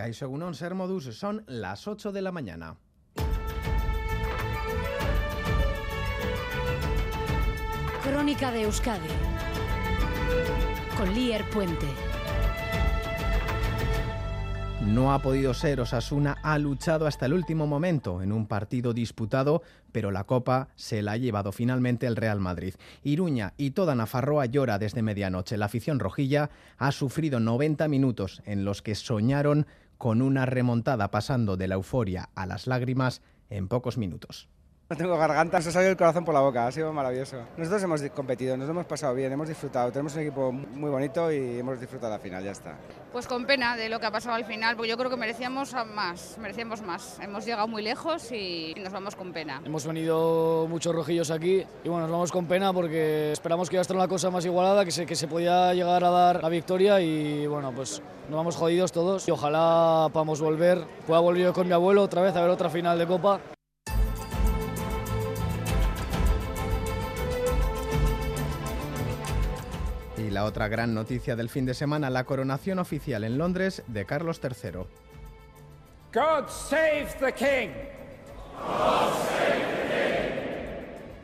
Caixo Egunon, Ser Modus, son las 8 de la mañana. Crónica de Euskadi con Lier Puente. No ha podido ser, Osasuna ha luchado hasta el último momento en un partido disputado, pero la copa se la ha llevado finalmente el Real Madrid. Iruña y toda Nafarroa llora desde medianoche. La afición rojilla ha sufrido 90 minutos en los que soñaron con una remontada pasando de la euforia a las lágrimas en pocos minutos. No tengo garganta, se ha salido el corazón por la boca, ha sido maravilloso. Nosotros hemos competido, nos hemos pasado bien, hemos disfrutado, tenemos un equipo muy bonito y hemos disfrutado la final, ya está. Pues con pena de lo que ha pasado al final, porque yo creo que merecíamos más, merecíamos más. Hemos llegado muy lejos y nos vamos con pena. Hemos venido muchos rojillos aquí y bueno, nos vamos con pena porque esperamos que iba a estar una cosa más igualada, que se, que se podía llegar a dar la victoria y bueno, pues nos vamos jodidos todos y ojalá podamos volver, pueda volver yo con mi abuelo otra vez a ver otra final de Copa. Y la otra gran noticia del fin de semana, la coronación oficial en Londres de Carlos III. God save the king.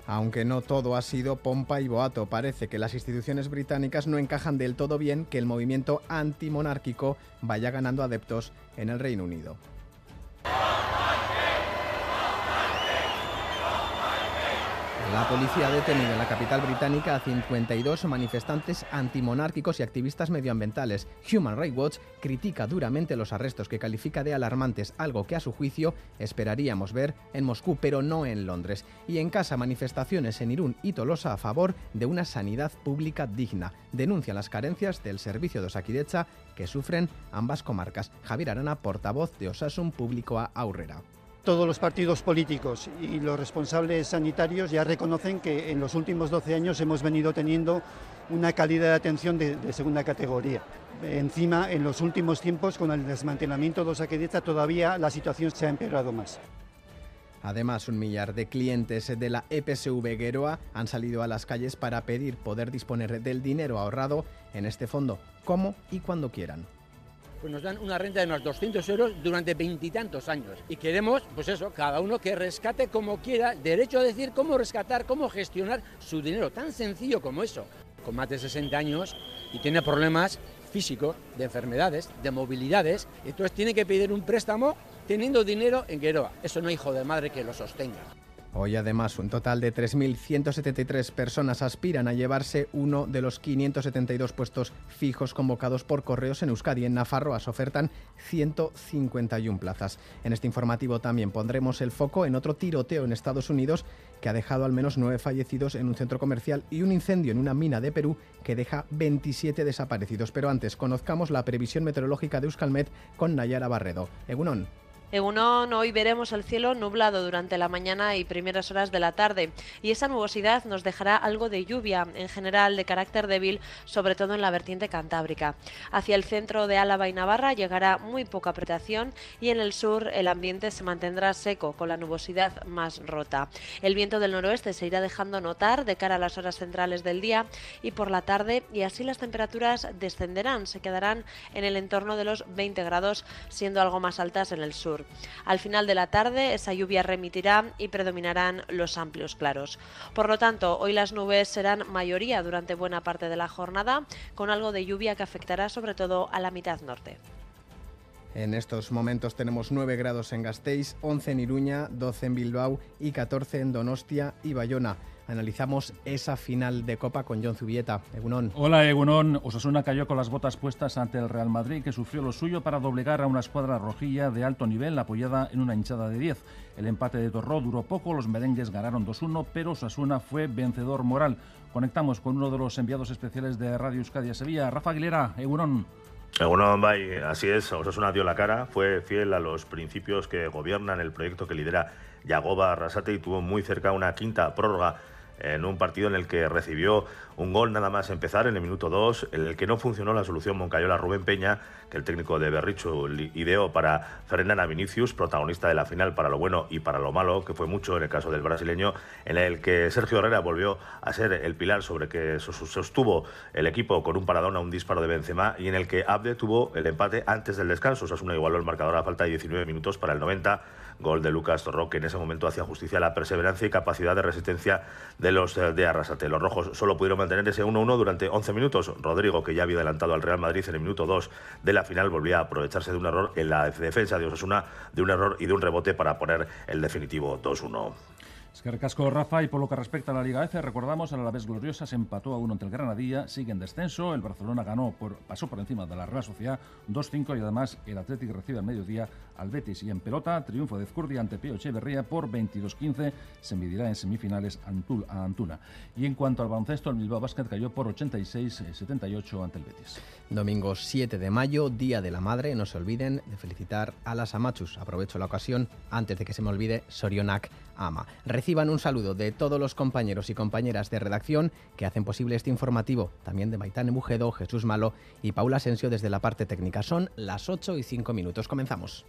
Aunque no todo ha sido pompa y boato, parece que las instituciones británicas no encajan del todo bien que el movimiento antimonárquico vaya ganando adeptos en el Reino Unido. La policía ha detenido en la capital británica a 52 manifestantes antimonárquicos y activistas medioambientales. Human Rights Watch critica duramente los arrestos que califica de alarmantes, algo que a su juicio esperaríamos ver en Moscú, pero no en Londres. Y en casa, manifestaciones en Irún y Tolosa a favor de una sanidad pública digna. Denuncian las carencias del servicio de Osakidecha que sufren ambas comarcas. Javier Arana, portavoz de Osasun Público a Aurrera todos los partidos políticos y los responsables sanitarios ya reconocen que en los últimos 12 años hemos venido teniendo una calidad de atención de, segunda categoría. Encima, en los últimos tiempos, con el desmantelamiento de Osakidecha, todavía la situación se ha empeorado más. Además, un millar de clientes de la EPSV Gueroa han salido a las calles para pedir poder disponer del dinero ahorrado en este fondo, como y cuando quieran pues nos dan una renta de unos 200 euros durante veintitantos años. Y queremos, pues eso, cada uno que rescate como quiera, derecho a decir cómo rescatar, cómo gestionar su dinero, tan sencillo como eso. Con más de 60 años y tiene problemas físicos, de enfermedades, de movilidades, entonces tiene que pedir un préstamo teniendo dinero en Gueroa. Eso no hijo de madre que lo sostenga. Hoy además un total de 3.173 personas aspiran a llevarse uno de los 572 puestos fijos convocados por correos en Euskadi. En Nafarroa se ofertan 151 plazas. En este informativo también pondremos el foco en otro tiroteo en Estados Unidos que ha dejado al menos nueve fallecidos en un centro comercial y un incendio en una mina de Perú que deja 27 desaparecidos. Pero antes conozcamos la previsión meteorológica de Euskalmet con Nayara Barredo. Egunon. Egunon, hoy veremos el cielo nublado durante la mañana y primeras horas de la tarde y esa nubosidad nos dejará algo de lluvia, en general de carácter débil, sobre todo en la vertiente cantábrica. Hacia el centro de Álava y Navarra llegará muy poca apretación y en el sur el ambiente se mantendrá seco con la nubosidad más rota. El viento del noroeste se irá dejando notar de cara a las horas centrales del día y por la tarde y así las temperaturas descenderán, se quedarán en el entorno de los 20 grados, siendo algo más altas en el sur. Al final de la tarde esa lluvia remitirá y predominarán los amplios claros. Por lo tanto, hoy las nubes serán mayoría durante buena parte de la jornada, con algo de lluvia que afectará sobre todo a la mitad norte. En estos momentos tenemos 9 grados en Gasteiz, 11 en Iruña, 12 en Bilbao y 14 en Donostia y Bayona analizamos esa final de Copa con John Zubieta. Egunon. Hola Egunon. Osasuna cayó con las botas puestas ante el Real Madrid, que sufrió lo suyo para doblegar a una escuadra rojilla de alto nivel apoyada en una hinchada de 10. El empate de Torró duró poco, los merengues ganaron 2-1, pero Osasuna fue vencedor moral. Conectamos con uno de los enviados especiales de Radio Euskadi a Sevilla, Rafa Aguilera. Egunon. Egunon, Bay, así es, Osasuna dio la cara, fue fiel a los principios que gobiernan el proyecto que lidera Yagoba Arrasate y tuvo muy cerca una quinta prórroga en un partido en el que recibió un gol nada más empezar en el minuto 2, en el que no funcionó la solución Moncayola Rubén Peña, que el técnico de Berricho ideó para frenar a Vinicius, protagonista de la final para lo bueno y para lo malo, que fue mucho en el caso del brasileño, en el que Sergio Herrera volvió a ser el pilar sobre que sostuvo el equipo con un paradón a un disparo de Benzema y en el que Abde tuvo el empate antes del descanso. Osasuna igualó el marcador a falta de 19 minutos para el 90 Gol de Lucas Torro, que en ese momento hacía justicia a la perseverancia y capacidad de resistencia de los eh, de Arrasate. Los rojos solo pudieron mantener ese 1-1 durante 11 minutos. Rodrigo, que ya había adelantado al Real Madrid en el minuto 2 de la final, volvía a aprovecharse de un error en la defensa de Osasuna, de un error y de un rebote para poner el definitivo 2-1. Es que recasco Rafa y por lo que respecta a la Liga F, recordamos, a la vez gloriosa se empató a uno ante el Granadilla, sigue en descenso, el Barcelona ganó por, pasó por encima de la Real Sociedad 2-5 y además el Athletic recibe al mediodía al Betis y en pelota, triunfo de Ezcurdia ante Pío Echeverría por 22-15, se medirá en semifinales a Antuna. Y en cuanto al baloncesto, el Bilbao Basket cayó por 86-78 ante el Betis. Domingo 7 de mayo, Día de la Madre, no se olviden de felicitar a las Amachus. Aprovecho la ocasión, antes de que se me olvide, Sorionak ama. Reciban un saludo de todos los compañeros y compañeras de redacción que hacen posible este informativo, también de Maitán Bujedo, Jesús Malo y Paula Asensio desde la parte técnica. Son las 8 y 5 minutos. Comenzamos.